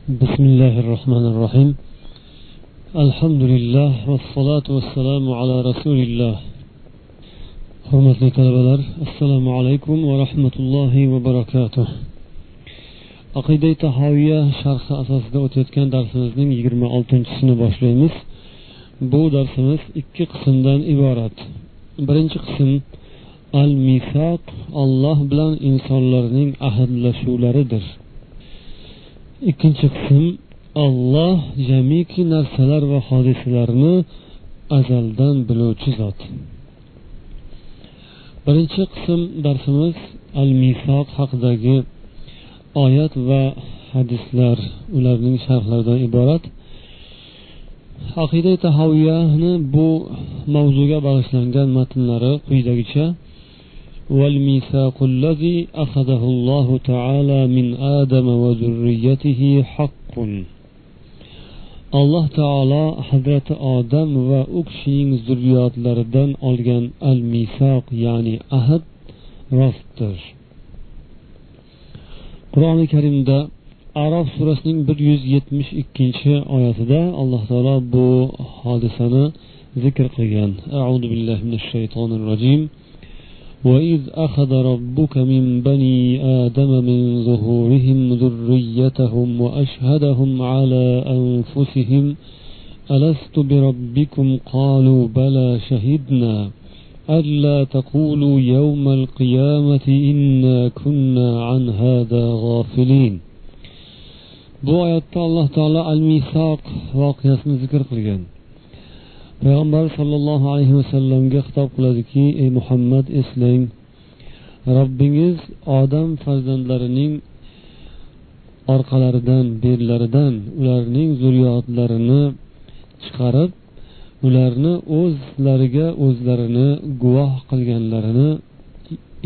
بسم الله الرحمن الرحيم الحمد لله والصلاة والسلام على رسول الله hurmatli talabalar assalomu alaykum va rahmatullohi va barakatuh aqida tahoviya sharhi asosida o'tayotgan darsimizning yigirma oltinchisini boshlaymiz bu darsimiz ikki qismdan iborat birinchi qism al misoq olloh bilan insonlarning ahdlashuvlaridir ikkinchi qism olloh jamiki narsalar va hodisalarni azaldan biluvchi zot. Birinchi qism darsimiz al misoq haqidagi oyat va hadislar. Ularning sharhlaridan iborat. Aqida tahoviyani bu mavzuga bag'ishlangan matnlari quyidagicha والميثاق الذي أخذه الله تعالى من آدم وذريته حق alloh taolo hazrati odam va u kishining zurriyotlaridan olgan al misoq ya'ni ahd rostdir qur'oni karimda arof surasining bir yuz yetmish ikkinchi oyatida alloh taolo bu hodisani zikr qilgan audu billahi minash shaytonir rojim وإذ أخذ ربك من بني آدم من ظهورهم ذريتهم وأشهدهم على أنفسهم ألست بربكم قالوا بلى شهدنا ألا تقولوا يوم القيامة إنا كنا عن هذا غافلين bu oyatda alloh taolo al misoq voqeasini zikr qilgan payg'ambar sollallohu alayhi vasallamga xitob qiladiki ey muhammad eslang. Robbingiz odam farzandlarining orqalaridan berlaridan ularning zurriyotlarini chiqarib ularni o'zlariga o'zlarini guvoh qilganlarini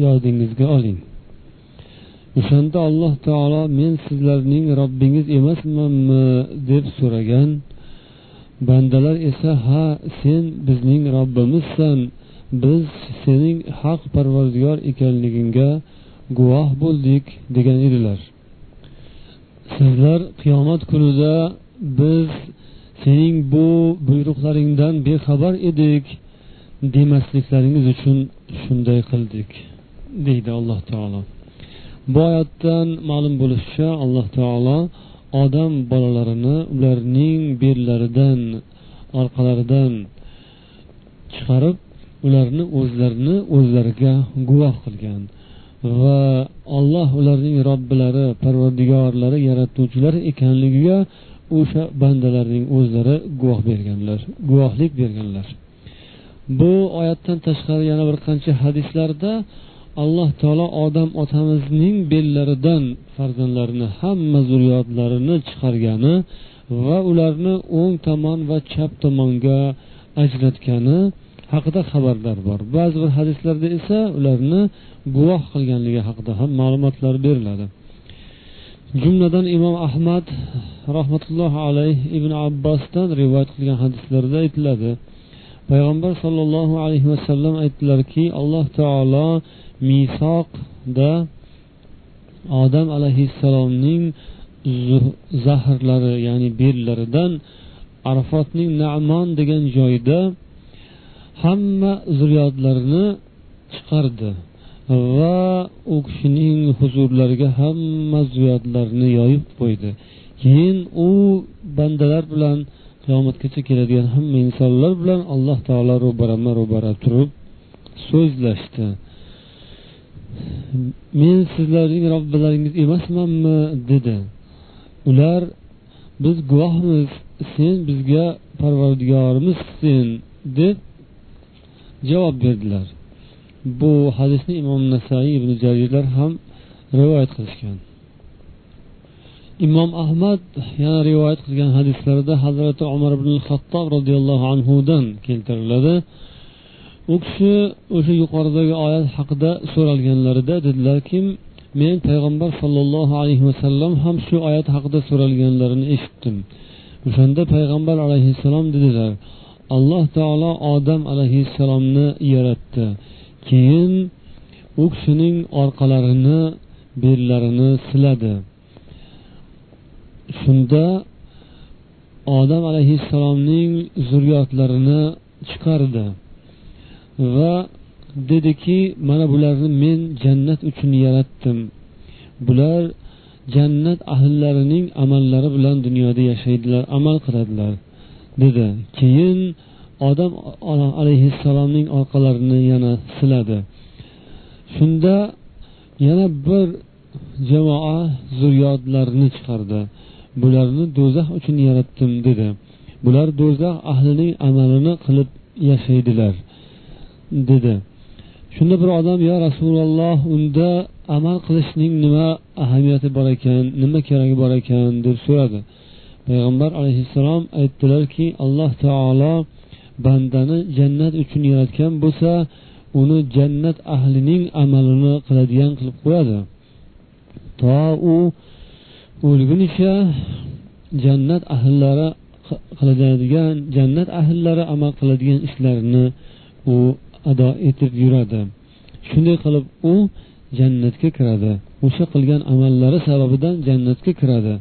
yodingizga oling. O'shanda alloh taolo men sizlarning robbingiz emasmanmi? deb so'ragan bandalar esa ha sen bizning robbimizsan biz sening haq parvardigor ekanligingga guvoh bo'ldik degan edilar. Sizlar qiyomat kunida biz sening bu buyruqlaringdan bexabar edik demasliklaringiz uchun shunday qildik deydi alloh taolo. Bu oyatdan ma'lum bo'lishicha alloh taolo odam bolalarini ularning bellaridan orqalaridan chiqarib ularni o'zlarini o'zlariga guvoh qilgan va olloh ularning robbilari parvardigorlari yaratuvchilari ekanligiga o'sha bandalarning o'zlari guvoh berganlar guvohlik berganlar. Bu oyatdan tashqari yana bir qancha hadislarda alloh taolo odam otamizning bellaridan farzandlarini hamma zurriyotlarini chiqargani va ularni o'ng tomon va chap tomonga ajratgani haqida xabarlar bor. Ba'zi bir hadislarda esa ularni guvoh qilganligi haqida ham ma'lumotlar beriladi. Jumladan imom ahmad rahmatullohi alayh ibn abbosdan rivoyat qilgan hadislarda aytiladi. Payg'ambar sollallohu alayhi vasallam aytdilarki alloh taolo misoqda odam alayhissalomning zahrlari ya'ni bellaridan arafotning namon degan joyida hamma zurriyotlarini chiqardi va u kishining huzurlariga hamma zurriyotlarini yoyib qo'ydi. Keyin u bandalar bilan qiyomatgacha keladigan hamma insonlar bilan alloh taolo ro'barama ro'bara turib so'zlashdi. Men sizlarning robbilaringiz emasmanmi? dedi. Ular biz guvohmiz sen bizga parvardigorimizsen deb javob berdilar. Bu hadisni imom nasaiy ibn jarirlar ham rivoyat qilishgan. Imom ahmad yana rivoyat qilgan hadislarida hazrati umar ibn xattob roziyallohu anhudan keltiriladi. U kishi o'sha yuqoridagi oyat haqida so'ralganlarida dedilarki men payg'ambar sollallohu alayhi vasallam ham shu oyat haqida so'ralganlarini eshitdim. O'shanda payg'ambar alayhissalom dedilar alloh taolo odam alayhissalomni yaratdi. Keyin u kishining orqalarini bellarini siladi. Shunda odam alayhissalomning zurriyotlarini chiqardi. Va dediki mana bularni men jannat uchun yaratdim. Bular jannat ahllarining amallari bilan dunyoda yashaydilar amal qiladilar dedi. Keyin odam alayhissalomning orqalarini yana siladi. Shunda yana bir jamoa zurriyotlarini chiqardi. Bularni do'zax uchun yaratdim dedi. Bular do'zax ahlining amalini qilib yashaydilar. Dedi. Shunda bir odam yo rasululloh unda amal qilishning nima ahamiyati bor ekan nima keragi bor ekan? deb so'radi. Payg'ambar alayhissalom aytdilarki alloh taolo bandani jannat uchun yaratgan bo'lsa uni jannat ahlining amalini qiladigan qilib qo'yadi. To u o'lgunicha jannat ahllari qiladigan jannat ahllari amal qiladigan ishlarini u ado etib yuradi. Shunday qilib u jannatga kiradi. O'sha qilgan amallari sababidan jannatga kiradi.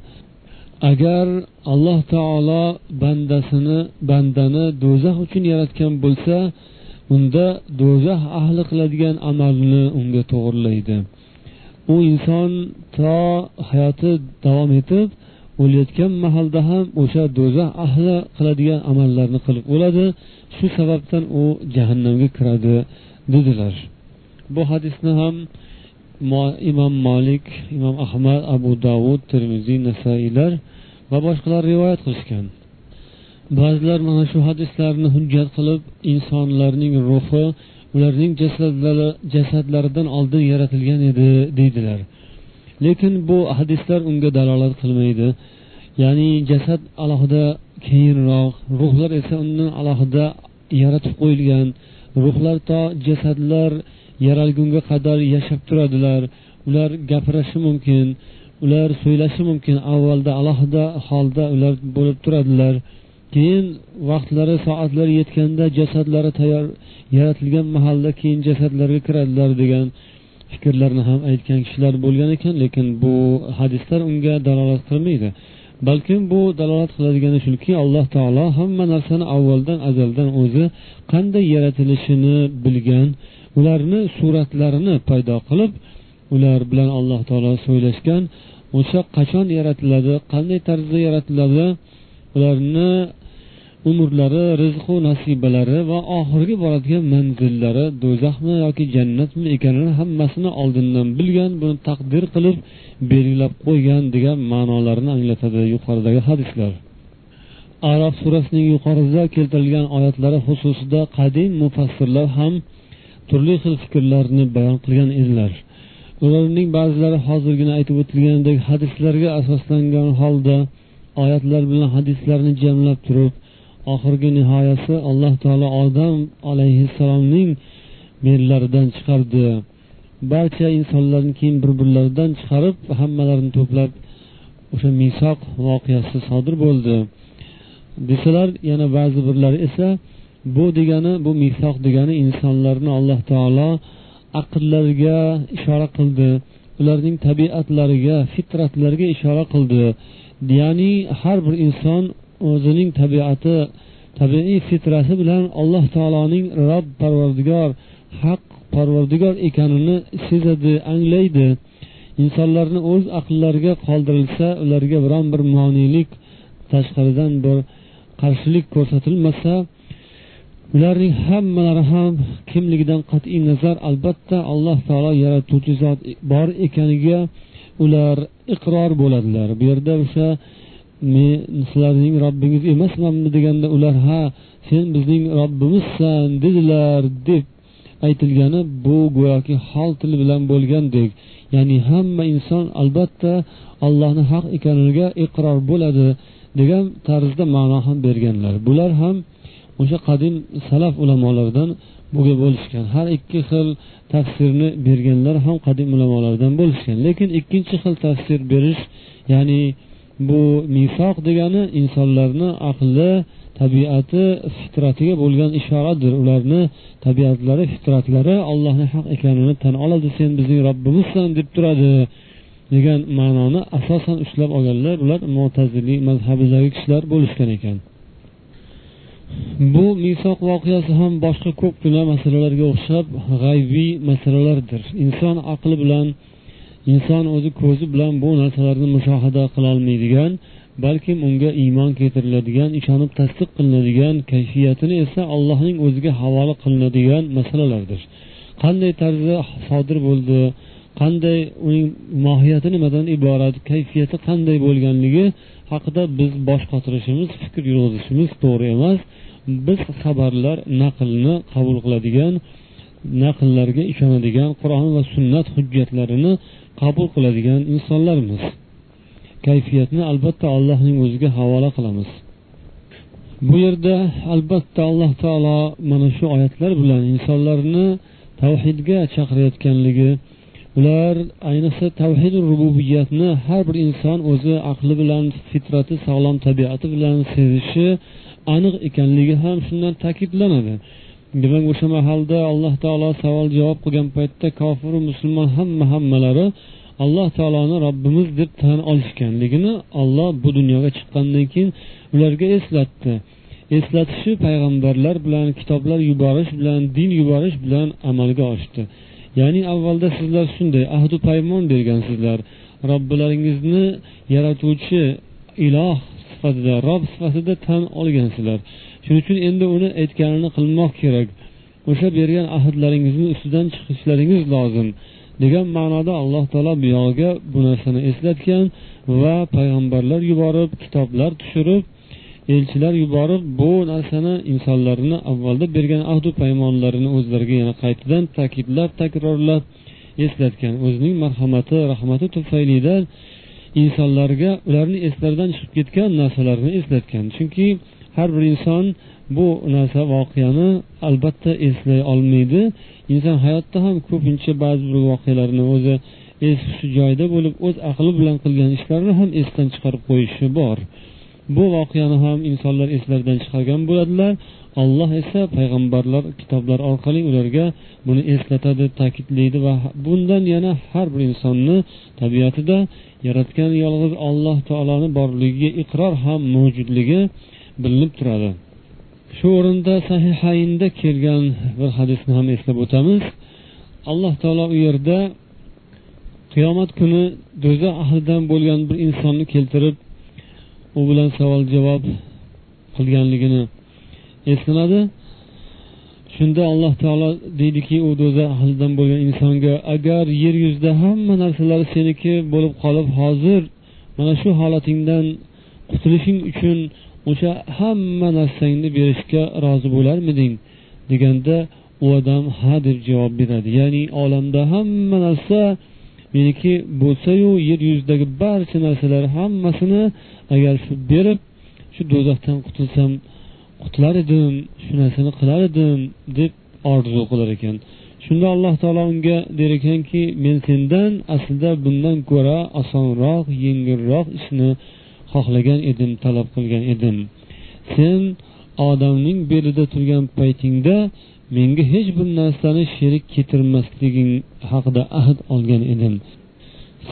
Agar alloh taolo bandasini bandani do'zax uchun yaratgan bo'lsa unda do'zax ahli qiladigan amalni unga to'g'irlaydi. U inson to hayoti davom etib o'layotgan mahalda ham o'sha do'zax ahli qiladigan amallarni qilib o'ladi. Shu sababdan u jahannamga kiradi dedilar. Bu hadisni ham imom molik imom ahmad abu davud termiziy nasaiylar va boshqalar rivoyat qilishgan. Ba'zilar mana shu hadislarni hujjat qilib insonlarning ruhi ularning jasadlari jasadlaridan oldin yaratilgan edi deydilar. Lekin bu hadislar unga dalolat qilmaydi. Ya'ni jasad alohida keyinroq ruhlar esa undan alohida yaratib qo'yilgan ruhlar to jasadlar yaralgunga qadar yashab turadilar. Ular gapirishi mumkin ular so'ylashi mumkin avvalda alohida holda ular bo'lib turadilar. Keyin vaqtlari soatlari yetganda jasadlari tayyor yaratilgan mahalda keyin jasadlarga kiradilar degan fikrlarni ham aytgan kishilar bo'lgan ekan lekin bu hadislar unga dalolat qilmaydi. Balkim bu dalolat qiladigani shuki alloh taolo hamma narsani avvaldan azaldan o'zi qanday yaratilishini bilgan ularni suratlarini paydo qilib ular bilan alloh taolo so'ylashgan o'sha qachon yaratiladi qanday tarzda yaratiladi ularni umrlari rizqu nasibalari va oxirgi boradigan manzillari do'zaxmi yoki jannatmi ekanini hammasini oldindan bilgan buni taqdir qilib belgilab qo'ygan degan ma'nolarni anglatadi yuqoridagi hadislar. Araf surasining yuqorida keltirilgan oyatlari xususida qadim mufassirlar ham turli xil fikrlarni bayon qilgan edilar. Ularning ba'zilari hozirgina aytib o'tilganidek hadislarga asoslangan holda oyatlar bilan hadislarni jamlab turib oxirgi nihoyasi alloh taolo odam alayhissalomning merlaridan chiqardi. Barcha insonlarni keyin bir birlaridan chiqarib hammalarini to'plab o'sha misoq voqeasi sodir bo'ldi. Desalar yana ba'zi birlari esa bu degani bu misoq degani insonlarni alloh taolo aqllariga ishora qildi. Ularning tabiatlariga fitratlariga ishora qildi. Ya'ni har bir inson o'zining tabiati tabiiy fitrati bilan alloh taoloning rob parvardigor haq parvardigor ekanini sezadi anglaydi. Insonlarni o'z aqllariga qoldirilsa ularga biron bir moniylik tashqaridan bir qarshilik ko'rsatilmasa ularning hammalari ham kimligidan qat'iy nazar albatta alloh taolo yaratuvchi zot bor ekaniga ular iqror bo'ladilar. Bu yerda o'sha men sizlarning robbingiz emasmanmi? deganda ular ha sen bizning robbimizsan dedilar deb aytilgani bu go'yoki hol tili bilan bo'lgandek. Ya'ni hamma inson albatta allohni haq ekaniga iqror bo'ladi degan tarzda ma'no ham berganlar. Bular ham o'sha qadim salaf ulamolaridan bo'lishgan har ikki xil tafsirni berganlar ham qadim ulamolardan bo'lishgan. Lekin ikkinchi xil tafsir berish ya'ni bu misoq degani insonlarni aqli tabiati fitratiga bo'lgan ishoradir. Ularni tabiatlari fitratlari allohni haq ekanini tan oladi. Sen bizning robbimizsan deb turadi degan ma'noni asosan ushlab olganlar ular mo'taziliy mazhabidagi kishilar bo'lishgan ekan. Bu misoq voqeasi ham boshqa ko'pgina masalalarga o'xshab g'aybiy masalalardir. Inson aqli bilan inson o'zi ko'zi bilan bu narsalarni mushohada qilolmaydigan balkim unga iymon keltiriladigan ishonib tasdiq qilinadigan kayfiyatini esa allohning o'ziga havola qilinadigan masalalardir. Qanday tarzda sodir bo'ldi qanday uning mohiyati nimadan iborat kayfiyati qanday bo'lganligi haqida biz bosh qotirishimiz fikr yurg'izishimiz to'g'ri emas. Biz xabarlar naqlni qabul qiladigan naqllarga ishonadigan qur'on va sunnat hujjatlarini qabul qiladigan insonlarmiz. Kayfiyatni albatta allohning o'ziga havola qilamiz. Bu yerda albatta alloh taolo mana shu oyatlar bilan insonlarni tavhidga chaqirayotganligi ular ayniqsa tavhid rububiyatni har bir inson o'zi aqli bilan fitrati sog'lom tabiati bilan sezishi aniq ekanligi ham shundan ta'kidlanadi. Demak o'sha mahalda alloh taolo savol javob qilgan paytda kofiru musulmon hamma hammalari alloh taoloni robbimiz deb tan olishganligini olloh bu dunyoga chiqqandan keyin ularga eslatdi. Eslatishi payg'ambarlar bilan kitoblar yuborish bilan din yuborish bilan amalga oshdi. Ya'ni avvalda sizlar shunday ahdu paymon bergansizlar. Robbilaringizni yaratuvchi iloh sifatida rob sifatida tan olgansizlar. Shuning uchun endi uni aytganini qilmoq kerak. O'sha bergan ahdlaringizni ustidan chiqishlaringiz lozim. Degan ma'noda alloh taolo bu yog'iga bu narsani eslatgan va payg'ambarlar yuborib kitoblar tushirib elchilar yuborib bu narsani insonlarni avvalda bergan ahdu paymonlarini o'zlariga yana qaytadan ta'kidlab takrorlab eslatgan. O'zining marhamati rahmati tufaylidan insonlarga ularni eslaridan chiqib ketgan narsalarni eslatgan. Chunki har bir inson bu narsa voqeani albatta eslay olmaydi. Inson hayotda ham ko'pincha ba'zi bir voqealarni o'zi es hushi joyida bo'lib o'z aqli bilan qilgan ishlarini ham esdan chiqarib qo'yishi bor. Bu voqeani ham insonlar eslaridan chiqargan bo'ladilar. Alloh esa payg'ambarlar kitoblar orqali ularga buni eslatadi ta'kidlaydi va bundan yana har bir insonni tabiatida yaratgan yolg'iz alloh taoloni borligiga iqror ham mavjudligi bilinib turadi. Shu o'rinda sahihaynda kelgan bir hadisni ham eslab o'tamiz. Alloh taolo u yerda qiyomat kuni do'zax ahlidan bo'lgan bir insonni keltirib u bilan savol javob qilganligini eslanadi shunda alloh taolo deydiki u do'zax ahlidan bo'lgan insonga agar yer yuzida hamma narsalar seniki bo'lib qolib hozir mana shu holatingdan qutulishing uchun o'sha hamma narsangni berishga rozi bo'larmiding deganda u odam ha deb javob beradi. Ya'ni olamda hamma narsa meniki bo'lsayu yer yuzidagi barcha narsalar hammasini agar shu berib shu do'zaxdan qutulsam qutular edim shu narsani qilar edim deb orzu qilar ekan. Shunda alloh taolo unga der ekanki men sendan aslida bundan ko'ra osonroq yengilroq ishni xohlagan edim talab qilgan edim. Sen odamning belida turgan paytingda menga hech bir narsani sherik keltirmasliging haqida ahd olgan edim.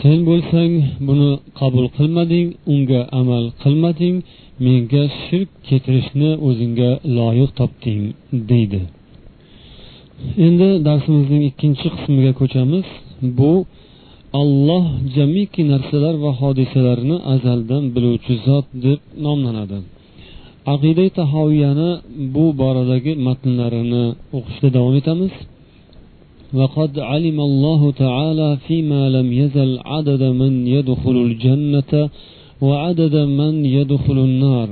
Sen bo'lsang buni qabul qilmading unga amal qilmading menga shirk keltirishni o'zingga loyiq topding deydi. Endi darsimizning ikkinchi qismiga ko'chamiz. Bu olloh jamiki narsalar va hodisalarni azaldan biluvchi zot deb nomlanadi aqida tahoviyani bu boradagi matnlarini o'qishda davom etamiz وقد علم الله تعالى فيما لم يزل عدد من يدخل الجنة وعدد من يدخل النار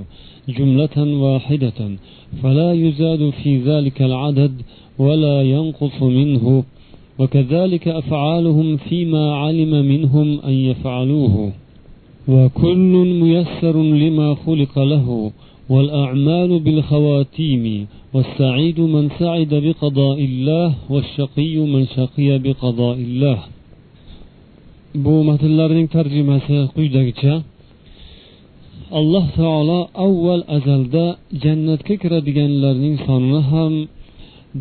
جملة واحدة فلا يزاد في ذلك العدد ولا ينقص منه وكذلك أفعالهم فيما علم منهم أن يفعلوه وكل ميسر لما خلق له والأعمال بالخواتيم والسعيد من سعد بقضاء الله والشقي من شقي بقضاء الله bu matnlarning tarjimasi quyidagicha alloh taolo avval azalda jannatga kiradiganlarning sonini ham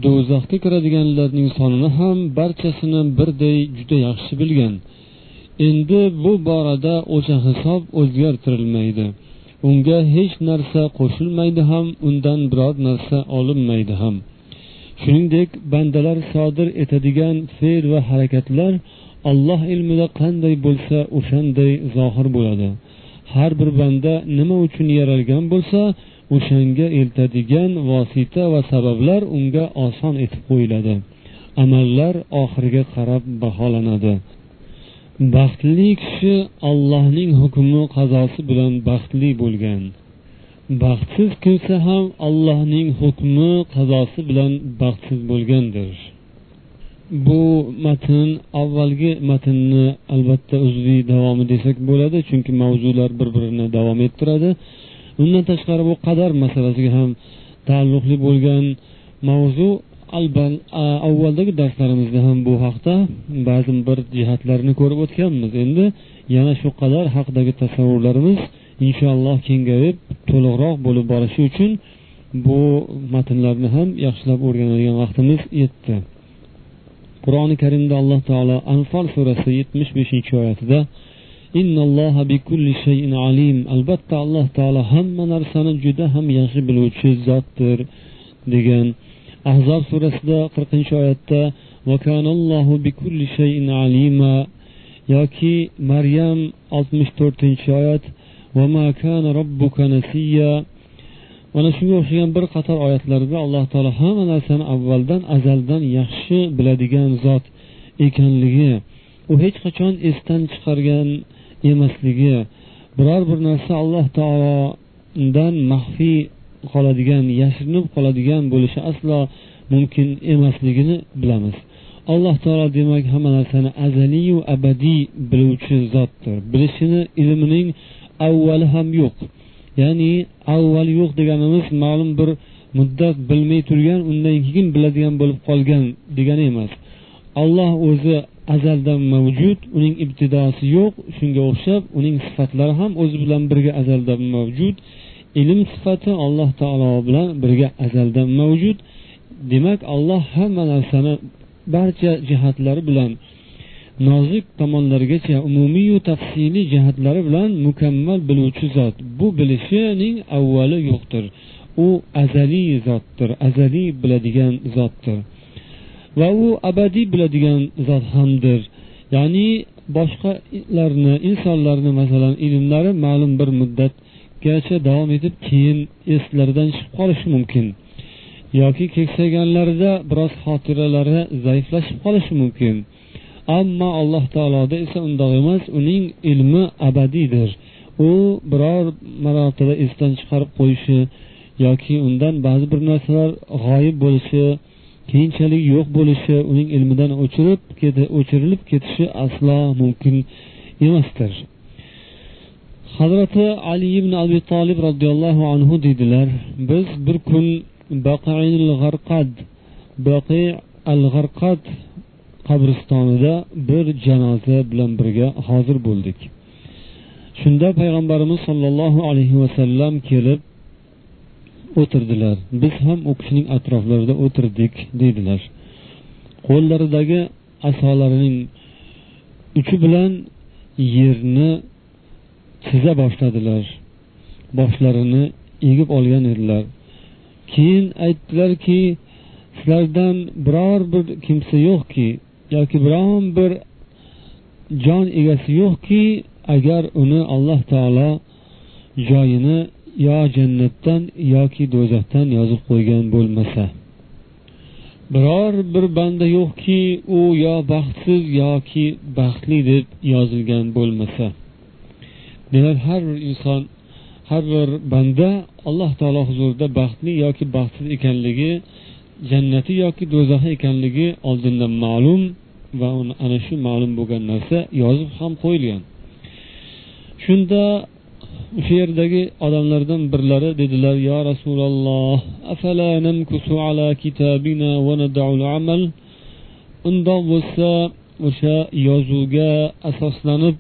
do'zaxga kiradiganlarning sonini ham barchasini birday juda yaxshi bilgan. Endi bu borada o'sha hisob o'zgartirilmaydi. Unga hech narsa qo'shilmaydi ham undan biror narsa olinmaydi ham. Shuningdek bandalar sodir etadigan fe'l va harakatlar alloh ilmida qanday bo'lsa o'shanday zohir bo'ladi. Har bir banda nima uchun yaralgan bo'lsa o'shanga eltadigan vosita va sabablar unga oson etib qo'yiladi. Amallar oxiriga qarab baholanadi. Baxtli kishi allohning hukmi qazosi bilan baxtli bo'lgan. Baxtsiz kimsa ham allohning hukmi qazosi bilan baxtsiz bo'lgandir. Bu matn avvalgi matnni albatta uzviy davomi desak bo'ladi chunki mavzular bir birini davom ettiradi. Undan tashqari bu qadar masalasiga ham taalluqli bo'lgan mavzu avvaldagi darslarimizda ham bu haqda ba'zi bir jihatlarni ko'rib o'tganmiz. Endi yana shu qadar haqidagi tasavvurlarimiz inshaalloh kengayib to'liqroq bo'lib borishi uchun bu matnlarni ham yaxshilab o'rganadigan vaqtimiz yetdi. Qur'oni karimda alloh taolo anfal surasi yetmish beshinchi oyatida albatta alloh taolo hamma narsani juda ham yaxshi biluvchi zotdir degan ahzob surasida qirqinchi oyatda yoki maryam oltmish to'rtinchi oyat mana shunga o'xshagan bir qator oyatlarda alloh taolo hamma narsani avvaldan azaldan yaxshi biladigan zot ekanligi u hech qachon esdan chiqargan emasligi biror bir narsa alloh taolodan maxfiy qoladigan yashirinib qoladigan bo'lishi aslo mumkin emasligini bilamiz. Alloh taolo demak hamma narsani azaliyu abadiy biluvchi zotdir. Bilishini ilmining avvali ham yo'q. Ya'ni avval yo'q deganimiz ma'lum bir muddat bilmay turgan undan keyin biladigan bo'lib qolgan degani emas. Alloh o'zi azaldan mavjud uning ibtidosi yo'q shunga o'xshab uning sifatlari ham o'zi bilan birga azaldan mavjud. Ilm sifati alloh taolo bilan birga azaldan mavjud. Demak alloh hamma narsani barcha jihatlari bilan nozik tomonlarigacha umumiyu tafsiliy jihatlari bilan mukammal biluvchi zot. Bu bilishining avvali yo'qdir. U azaliy zotdir azaliy biladigan zotdir. Va u abadiy biladigan zot hamdir. Ya'ni boshqalarni insonlarni masalan ilmlari ma'lum bir muddatgacha davom etib keyin eslaridan chiqib qolishi mumkin. Yoki keksayganlarida biroz xotiralari zaiflashib qolishi mumkin. Ammo alloh taoloda esa undoq emas uning ilmi abadiydir. U biror marotaba esdan chiqarib qo'yishi yoki undan ba'zi bir narsalar g'oyib bo'lishi keyinchalik yo'q bo'lishi uning ilmidan o'chirib o'chirilib ketishi aslo mumkin emasdir. Hazrati ali ibn abi tolib roziyallohu anhu deydilar biz bir kun g'arqad baqi al g'arqad qabristonida bir janoza bilan birga hozir bo'ldik. Shunda payg'ambarimiz sollallohu alayhi vasallam kelib o'tirdilar. Biz ham u kishining atroflarida o'tirdik deydilar. Qo'llaridagi asolarining uchi bilan yerni chiza boshladilar. Boshlarini egib olgan edilar. Keyin aytdilarki sizlardan biror bir kimsa yo'qki yoki biron bir jon egasi yo'qki agar uni alloh taolo joyini yo jannatdan yoki do'zaxdan yozib qo'ygan bo'lmasa. Biror bir banda yo'qki u yo baxtsiz yoki baxtli deb yozilgan bo'lmasa. Demak har bir inson har bir banda alloh taolo huzurida baxtli yoki baxtsiz ekanligi jannati yoki do'zaxi ekanligi oldindan ma'lum va ana shu ma'lum bo'lgan narsa yozib ham qo'yilgan. Shunda o'sha yerdagi odamlardan birlari dedilar yo rasululloh undoq bo'lsa o'sha yozuvga asoslanib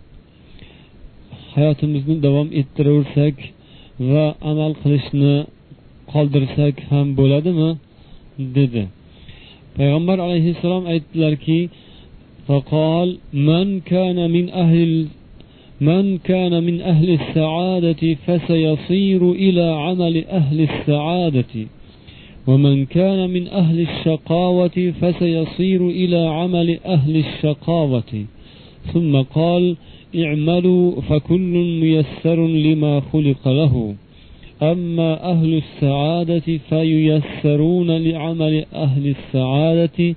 hayotimizni davom ettiraversak va amal qilishni qoldirsak ham bo'ladimi? dedi. Payg'ambar alayhissalom aytdilarki فقال من كان من أهل من كان من أهل السعادة فسيصير إلى عمل أهل السعادة. ومن كان من أهل الشقاوة فسيصير إلى عمل أهل الشقاوة. ثم قال اعملوا فكل ميسر لما خلق له. أما أهل السعادة فييسرون لعمل أهل السعادة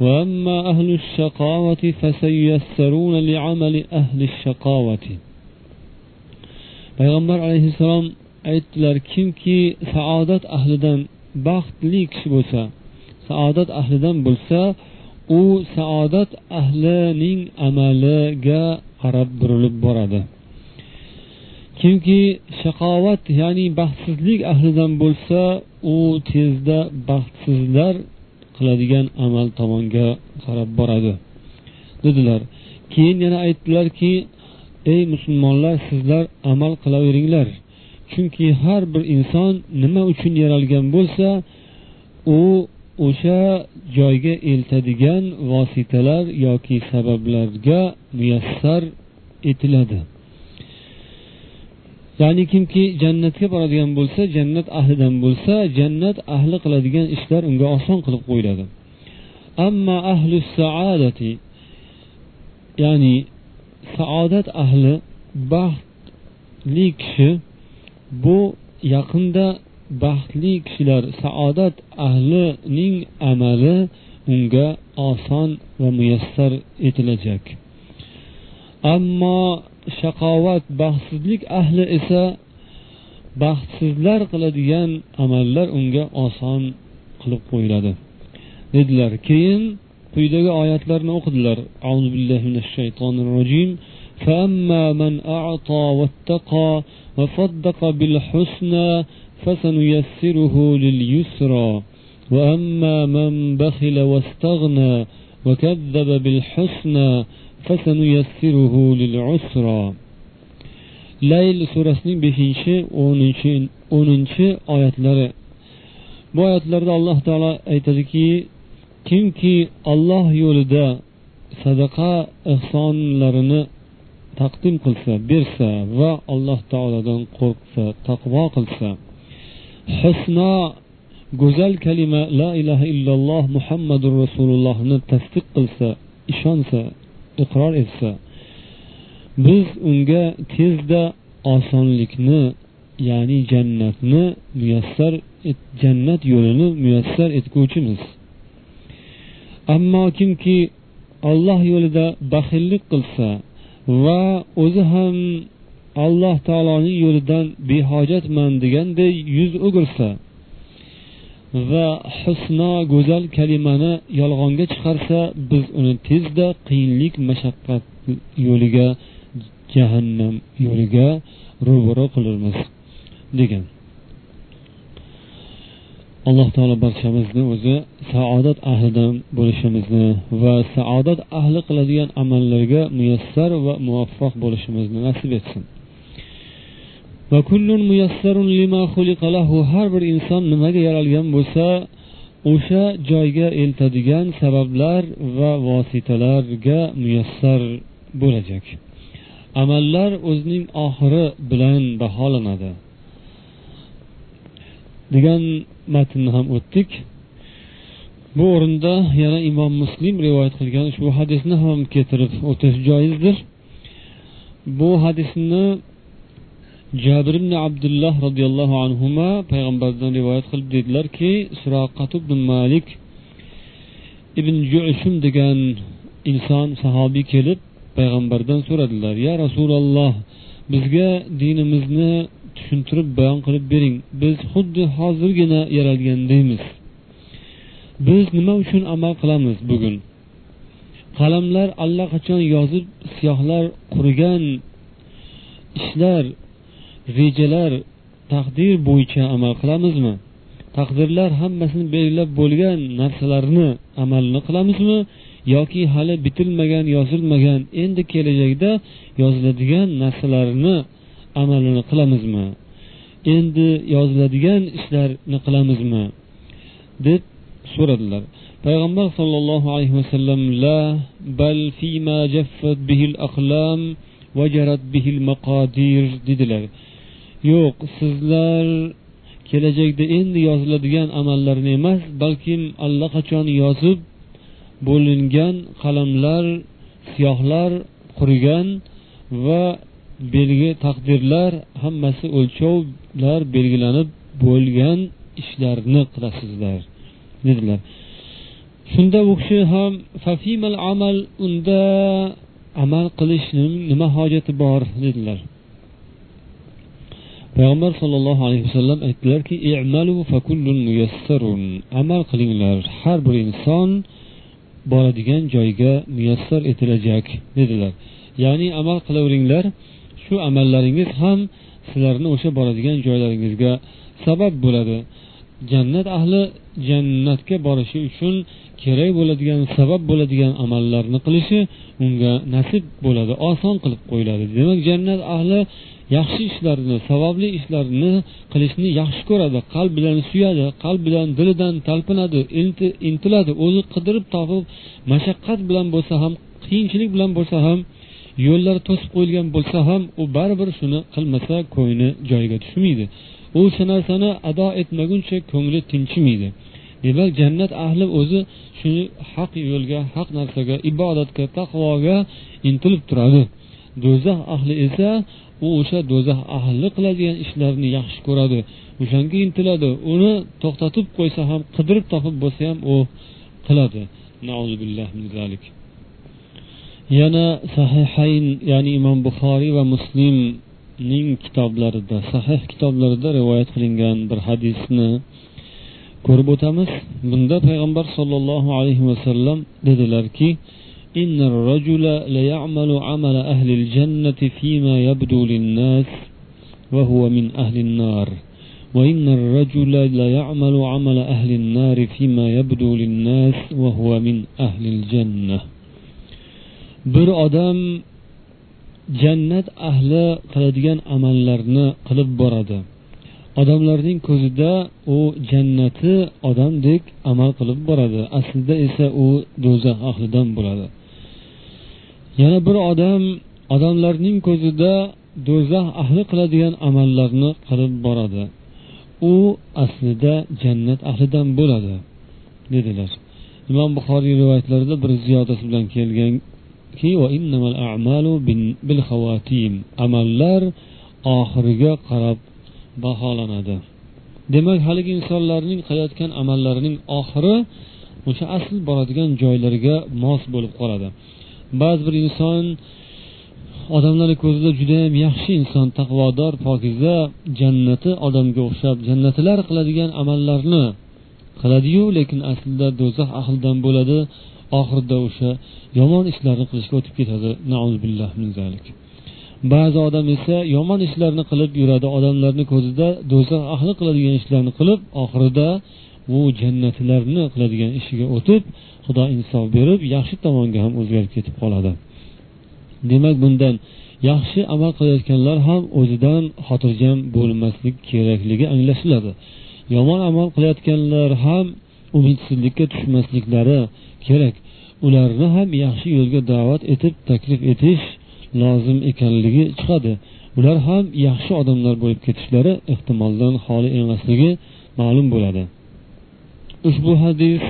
وأما أهل الشقاوة فسييسرون لعمل أهل الشقاوة payg'ambar alayhissalom aytdilar kimki saodat ahlidan baxtli kishi bo'lsa saodat ahlidan bo'lsa u saodat ahlining amaliga qarab burilib boradi kimki shaqovat ya'ni baxtsizlik ahlidan bo'lsa u tezda baxtsizlar qiladigan amal tomonga qarab boradi. Dedilar keyin yana aytdilarki ey musulmonlar sizlar amal qilaveringlar. Chunki har bir inson nima uchun yaralgan bo'lsa u o'sha joyga eltadigan vositalar yoki sabablarga muyassar etiladi. Ya'ni kimki jannatga boradigan bo'lsa jannat ahlidan bo'lsa jannat ahli qiladigan ishlar unga oson qilib qo'yiladi. Ammo ahli saadati ya'ni saodat ahli baxtli kishi bu yaqinda baxtli kishilar saodat ahlining amali unga oson va muyassar etilajak. Ammo shaqovat baxtsizlik ahli esa baxtsizlar qiladigan amallar unga oson qilib qo'yiladi dedilar keyin quyidagi oyatlarni o'qidilar auzu billahi minash shaytonir rojim فأما من أعطى واتقى وصدق بالحسنى فسنيسره لليسرى وأما من بخل واستغنى وكذب بالحسنى fasanuyassiruhu lil usra layl surasining beshinchi o'ninchi o'ninchi oyatlari. Bu oyatlarda alloh taolo aytadiki kimki olloh yo'lida sadaqa ehsonlarini taqdim qilsa bersa va alloh taolodan qo'rqsa taqvo qilsa husno go'zal kalima la ilaha illalloh muhammadur rasulullohni tasdiq qilsa ishonsa iqror etsa biz unga tezda osonlikni ya'ni jannatni muyassar jannat yo'lini muyassar etguvchimiz. Ammo kimki olloh yo'lida baxillik qilsa va o'zi ham alloh taoloning yo'lidan behojatman deganday yuz o'girsa va husno go'zal kalimani yolg'onga chiqarsa biz uni tezda qiyinlik mashaqqat yo'liga jahannam yo'liga ro'baro qilurmiz degan. Alloh taolo barchamizni o'zi saodat ahlidan bo'lishimizni va saodat ahli qiladigan amallarga muyassar va muvaffaq bo'lishimizni nasib etsin. Har bir inson nimaga yaralgan bo'lsa o'sha joyga eltadigan sabablar va vositalarga muyassar bo'lajak. Amallar o'zining oxiri bilan baholanadi. Degan matnni ham o'tdik. Bu o'rinda yana imom muslim rivoyat qilgan ushbu hadisni ham keltirib o'tish joizdir. Bu hadisni jabir ibn abdulloh roziyallohu anhu payg'ambardan rivoyat qilib dedilarki suroqat ibn malik ibn jushum degan inson sahobiy kelib payg'ambardan so'radilar ya rasululloh bizga dinimizni tushuntirib bayon qilib bering. Biz xuddi hozirgina yaralgandaymiz biz nima uchun amal qilamiz bugun? Qalamlar allaqachon yozib siyohlar qurigan ishlar rejalar taqdir bo'yicha amal qilamizmi? Taqdirlar hammasini belgilab bo'lgan narsalarni amalni qilamizmi? Yoki hali bitilmagan yozilmagan endi kelajakda yoziladigan narsalarni amalini qilamizmi? Endi yoziladigan ishlarni qilamizmi? deb so'radilar. Payg'ambar sollallohu alayhi vasallam la bal fima jaffat bihil aqlam va jarat bihil maqodir dedilar. Yo'q sizlar kelajakda endi yoziladigan amallarni emas balkim allaqachon yozib bo'lingan qalamlar siyohlar qurigan va belgi taqdirlar hammasi o'lchovlar belgilanib bo'lgan ishlarni qilasizlar dedilar. Shunda u kishi ham fafimal amal unda amal qilishning nima hojati bor? dedilar. Payg'ambar sollallohu alayhi vasallam aytdilarki amal qilinglar har bir inson boradigan joyga muyassar etilajak dedilar. Ya'ni amal qilaveringlar shu amallaringiz ham sizlarni o'sha boradigan joylaringizga sabab bo'ladi. Jannat ahli jannatga borishi uchun kerak bo'ladigan sabab bo'ladigan amallarni qilishi unga nasib bo'ladi oson qilib qo'yiladi. Demak jannat ahli yaxshi ishlarni savobli ishlarni qilishni yaxshi ko'radi. Qalb bilan suyadi qalb bilan dilidan talpinadi intiladi o'zi qidirib topib mashaqqat bilan bo'lsa ham qiyinchilik bilan bo'lsa ham yo'llar to'sib qo'yilgan bo'lsa ham u baribir shuni qilmasa ko'ngli joyiga tushmaydi. U o'sha narsani ado etmaguncha ko'ngli tinchimaydi demak jannat ahli o'zi shuni haq yo'lga haq narsaga ibodatga taqvoga intilib turadi. Do'zax ahli esa u o'sha do'zax ahli qiladigan ishlarni yaxshi ko'radi o'shanga intiladi uni to'xtatib qo'ysa ham qidirib topib bo'lsa ham u qiladi. Yana sahihayn ya'ni imom buxoriy va muslimning kitoblarida sahih kitoblarida rivoyat qilingan bir hadisni ko'rib o'tamiz. Bunda payg'ambar sollallohu alayhi vasallam dedilarki إن الرجل ليعمل عمل أهل الجنة فيما يبدو للناس وهو من أهل النار وإن الرجل ليعمل عمل أهل النار فيما يبدو للناس وهو من أهل الجنة bir odam jannat ahli qiladigan amallarni qilib boradi odamlarning ko'zida u jannati odamdek amal qilib boradi aslida esa u do'zax ahlidan bo'ladi Yana bir odam odamlarning ko'zida do'zax ahli qiladigan amallarni qilib boradi. U aslida jannat ahlidan bo'ladi dedilar. Imom buxoriy rivoyatlarida bir ziyodasi bilan kelganki amallar oxiriga qarab baholanadi. Demak haligi insonlarning qilayotgan amallarining oxiri o'sha asl boradigan joylariga mos bo'lib qoladi. Ba'zi bir inson odamlarni ko'zida judayam yaxshi inson taqvodor pokiza jannati odamga o'xshab jannatilar qiladigan amallarni qiladiyu lekin aslida do'zax ahlidan bo'ladi. Oxirida o'sha yomon ishlarni qilishga o'tib ketadi. Ba'zi odam esa yomon ishlarni qilib yuradi odamlarni ko'zida do'zax ahli qiladigan ishlarni qilib oxirida u jannatilarni qiladigan ishiga o'tib xudo insof berib yaxshi tomonga ham o'zgarib ketib qoladi. Demak bundan yaxshi amal qilayotganlar ham o'zidan xotirjam bo'lmaslik kerakligi anglashiladi yomon amal qilayotganlar ham umidsizlikka tushmasliklari kerak. Ularni ham yaxshi yo'lga da'vat etib taklif etish lozim ekanligi chiqadi. Ular ham yaxshi odamlar bo'lib ketishlari ehtimoldan xoli emasligi ma'lum bo'ladi. Ushbu hadis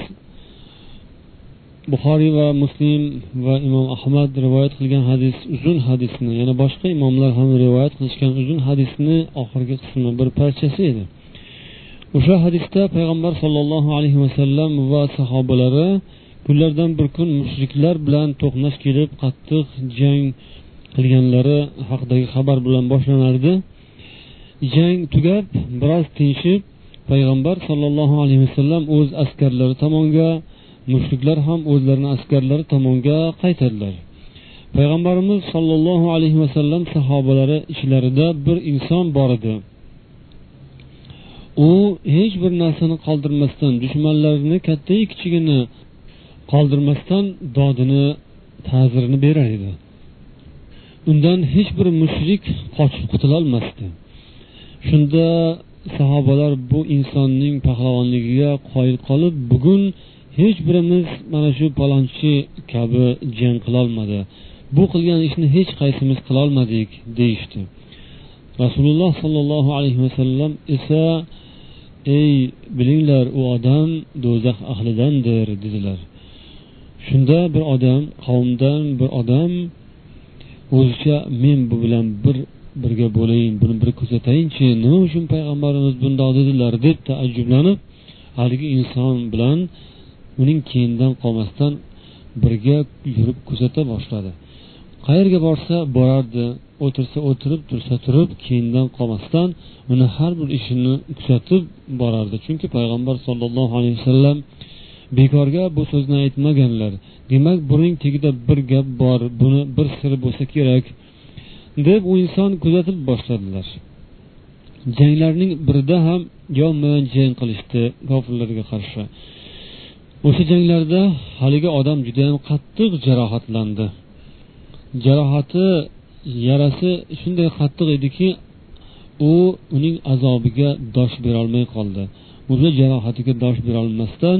buxoriy va muslim va imom ahmad rivoyat qilgan hadis uzun hadisni yana boshqa imomlar ham rivoyat qilishgan uzun hadisni oxirgi qismi bir parchasi edi. O'sha hadisda payg'ambar sollallohu alayhi vasallam va sahobalari kunlardan bir kun mushriklar bilan to'qnash kelib qattiq jang qilganlari haqidagi xabar bilan boshlanardi. Jang tugab biroz tinchib payg'ambar sollallohu alayhi vasallam o'z askarlari tomonga mushriklar ham o'zlarini askarlari tomonga qaytardilar. Payg'ambarimiz sollallohu alayhi vasallam sahobalari ichlarida bir inson bor edi. U hech bir narsani qoldirmasdan dushmanlarini kattayu kichigini qoldirmasdan dodini ta'zirini berar edi. Undan hech bir mushrik qochib qutulolmasdi. Shunda sahobalar bu insonning pahlavonligiga qoyil qolib bugun hech birimiz mana shu palonchi kabi jang qilolmadi. Bu qilgan ishni hech qaysimiz qilolmadik deyishdi. Rasululloh sollallohu alayhi vasallam esa ey bilinglar u odam do'zax ahlidandir dedilar. Shunda bir odam qavmdan bir odam o'zicha men bu bilan bir birga bo'layin buni bir kuzatayinchi nima uchun payg'ambarimiz bundoq dedilar? deb taajjublanib haligi inson bilan uning keyinidan qolmasdan birga yurib kuzata boshladi. Qayerga borsa borardi o'tirsa o'tirib tursa turib keyindan qolmasdan uni har bir ishini kuzatib borardi. Chunki payg'ambar sollallohu alayhi vasallam bekorga bu so'zni aytmaganlar. Demak buning tagida bir gap bor buni bir siri bo'lsa kerak deb u inson kuzatib boshladilar. Janglarning birida ham yonma yon jang qilishdi kofirlarga qarshi. O'sha janglarda haligi odam judayam qattiq jarohatlandi. Jarohati yarasi shunday qattiq ediki u uning azobiga dosh berolmay qoldi. O'zi jarohatiga dosh berolmasdan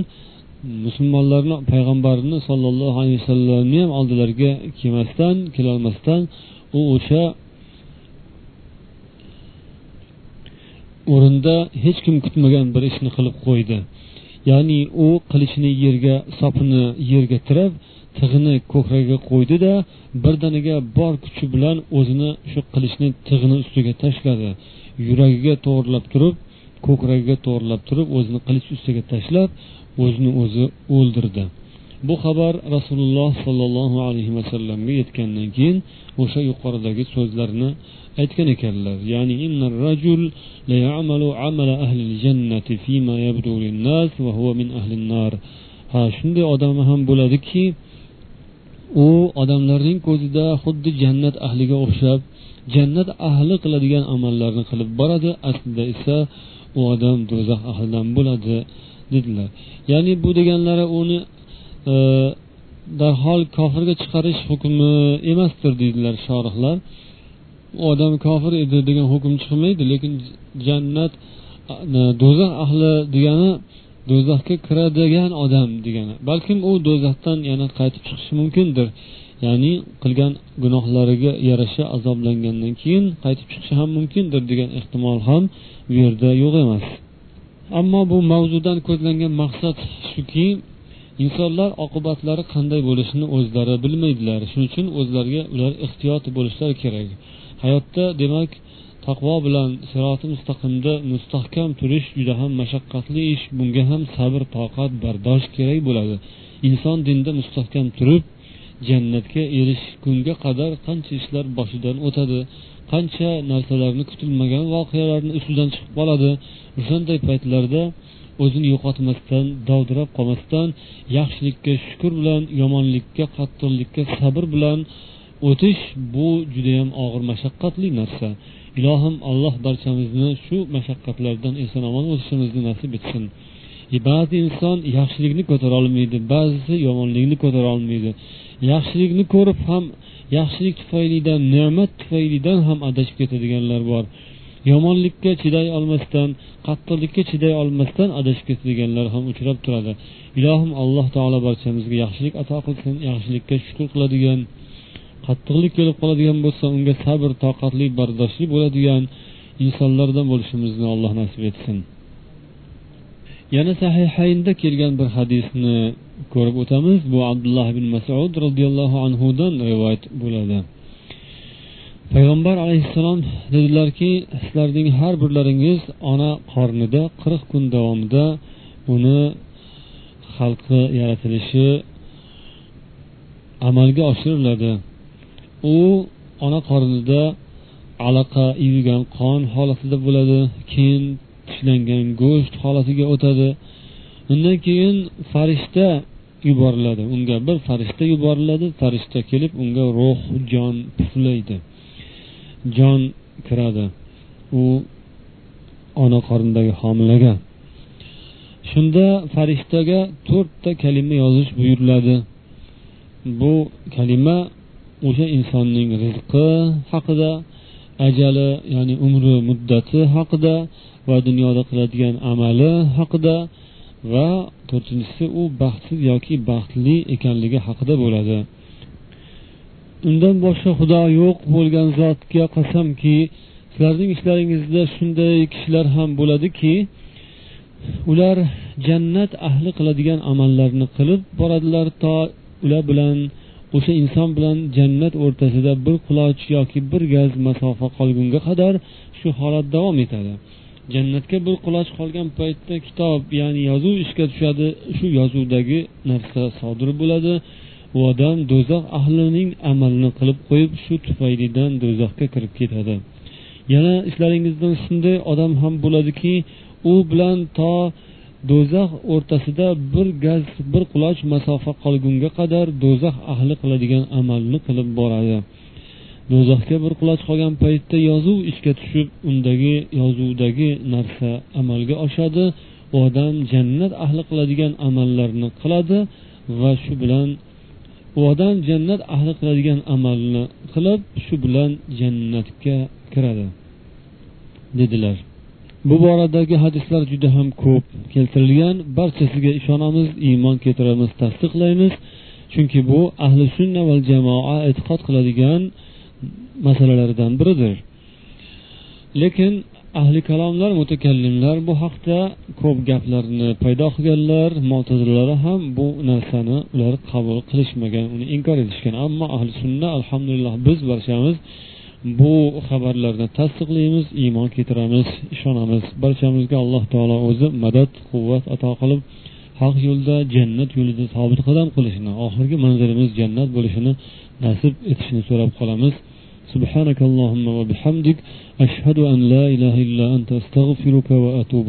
musulmonlarni payg'ambarni sollallohu alayhi vasallamni ham oldilariga kelmasdan kelolmasdan u o'sha o'rinda hech kim kutmagan bir ishni qilib qo'ydi. Ya'ni u qilichni yerga sopini yerga tirab tig'ini ko'kragiga qo'ydida birdaniga bor kuchi bilan o'zini shu qilichni tig'ini ustiga tashladi. Yuragiga to'g'irlab turib ko'kragiga to'g'irlab turib o'zini qilich ustiga tashlab o'zini o'zi o'ldirdi. Bu xabar rasululloh sollallohu alayhi vasallamga yetgandan keyin o'sha yuqoridagi so'zlarni aytgan ekanlar. Ya'ni innar rajul layamalu amala ahli jannati fima yabdu linnas va huwa min ahli nar ha shunday odam ham bo'ladiki u odamlarning ko'zida xuddi jannat ahliga o'xshab jannat ahli qiladigan amallarni qilib boradi aslida esa u odam do'zax ahlidan bo'ladi dedilar. Ya'ni bu deganlari uni darhol kofirga chiqarish hukmi emasdir deydilar shorihlar. Odam kofir edi degan hukm chiqmaydi lekin jannat do'zax ahli degani do'zaxga kiradigan odam degani. Balkim u do'zaxdan yana qaytib chiqishi mumkindir. Ya'ni qilgan gunohlariga yarasha azoblangandan keyin qaytib chiqishi ham mumkindir degan ehtimol ham bu yerda yo'q emas. Ammo bu mavzudan ko'zlangan maqsad shuki insonlar oqibatlari qanday bo'lishini o'zlari bilmaydilar. Shuning uchun o'zlariga ular ehtiyot bo'lishlari kerak. Hayotda demak taqvo bilan siroti mustaqimda mustahkam turish juda ham mashaqqatli ish. Bunga ham sabr toqat bardosh kerak bo'ladi. Inson dinda mustahkam turib jannatga erishgunga qadar qancha ishlar boshidan o'tadi qancha narsalarni kutilmagan voqealarni ustidan chiqib qoladi o'shanday paytlarda o'zini yo'qotmasdan dovdirab qolmasdan yaxshilikka shukur bilan yomonlikka qattiqlikka sabr bilan o'tish bu judayam og'ir mashaqqatli narsa. Ilohim alloh barchamizni shu mashaqqatlardan eson omon o'tishimizni nasib etsin. Ba'zi inson yaxshilikni ko'tara olmaydi ba'zisi yomonlikni ko'tara olmaydi. Yaxshilikni ko'rib ham yaxshilik tufaylidan ne'mat tufaylidan ham adashib ketadiganlar bor. Yomonlikka chiday olmasdan qattiqlikka chiday olmasdan adashib ketadiganlar ham uchrab turadi. Ilohim alloh taolo barchamizga yaxshilik ato qilsin yaxshilikka shukur qiladigan qattiqlik kelib qoladigan bo'lsa unga sabr toqatli bardoshli bo'ladigan insonlardan bo'lishimizni alloh nasib etsin. Yana sahihaynda kelgan bir hadisni ko'rib o'tamiz. Bu abdulloh ibn masud roziyallohu anhudan rivoyat bo'ladi. Payg'ambar alayhissalom dedilarki sizlarning har birlaringiz ona qornida qirq kun davomida uni xalqi yaratilishi amalga oshiriladi. U ona qornida alaqa ivigan qon holatida bo'ladi keyin tishlangan go'sht holatiga o'tadi. Undan keyin farishta yuboriladi. Unga bir farishta yuboriladi farishta kelib unga ruh jon puflaydi. Jon kiradi. U ona qornidagi homilaga. Shunda farishtaga to'rtta kalima yozish buyuriladi. Bu kalima o'sha insonning rizqi haqida ajali ya'ni umri muddati haqida va dunyoda qiladigan amali haqida va to'rtinchisi u baxtsiz yoki baxtli ekanligi haqida bo'ladi. Undan boshqa xudo yo'q bo'lgan zotga qasamki sizlarning ishlaringizda shunday kishilar ham bo'ladiki ular jannat ahli qiladigan amallarni qilib boradilar to ular bilan o'sha inson bilan jannat o'rtasida bir quloch yoki bir gaz masofa qolgunga qadar shu holat davom etadi. Jannatga bir quloch qolgan paytda kitob ya'ni yozuv ishga tushadi shu yozuvdagi narsa sodir bo'ladi. U odam do'zax ahlining amalini qilib qo'yib shu tufaylidan do'zaxga kirib ketadi. Yana ishlaringizdan shunday odam ham bo'ladiki u bilan to do'zax o'rtasida bir gaz bir quloch masofa qolgunga qadar do'zax ahli qiladigan amalni qilib boradi. Do'zaxga bir quloch qolgan paytda yozuv ishga tushib undagi yozuvdagi narsa amalga oshadi u odam jannat ahli qiladigan amallarni qiladi va shu bilan u odam jannat ahli qiladigan amalni qilib shu bilan jannatga kiradi dedilar. Bu boradagi hadislar juda ham ko'p keltirilgan. Barchasiga ishonamiz iymon keltiramiz tasdiqlaymiz. Chunki bu ahli sunna va jamoa e'tiqod qiladigan masalalardan biridir. Lekin ahli kalomlar mutakallimlar bu haqda ko'p gaplarni paydo qilganlar motazilalar ham bu narsani ular qabul qilishmagan uni inkor etishgan. Ammo ahli sunna alhamdulillah biz barchamiz bu xabarlarni tasdiqlaymiz iymon keltiramiz ishonamiz. Barchamizga alloh taolo o'zi madad quvvat ato qilib haq yo'lda jannat yo'lida sobit qadam qilishni oxirgi manzilimiz jannat bo'lishini nasib etishini so'rab qolamiz. Subhanakallohumma va bihamdik. أشهد أن لا إله إلا أنت أستغفرك وأتوب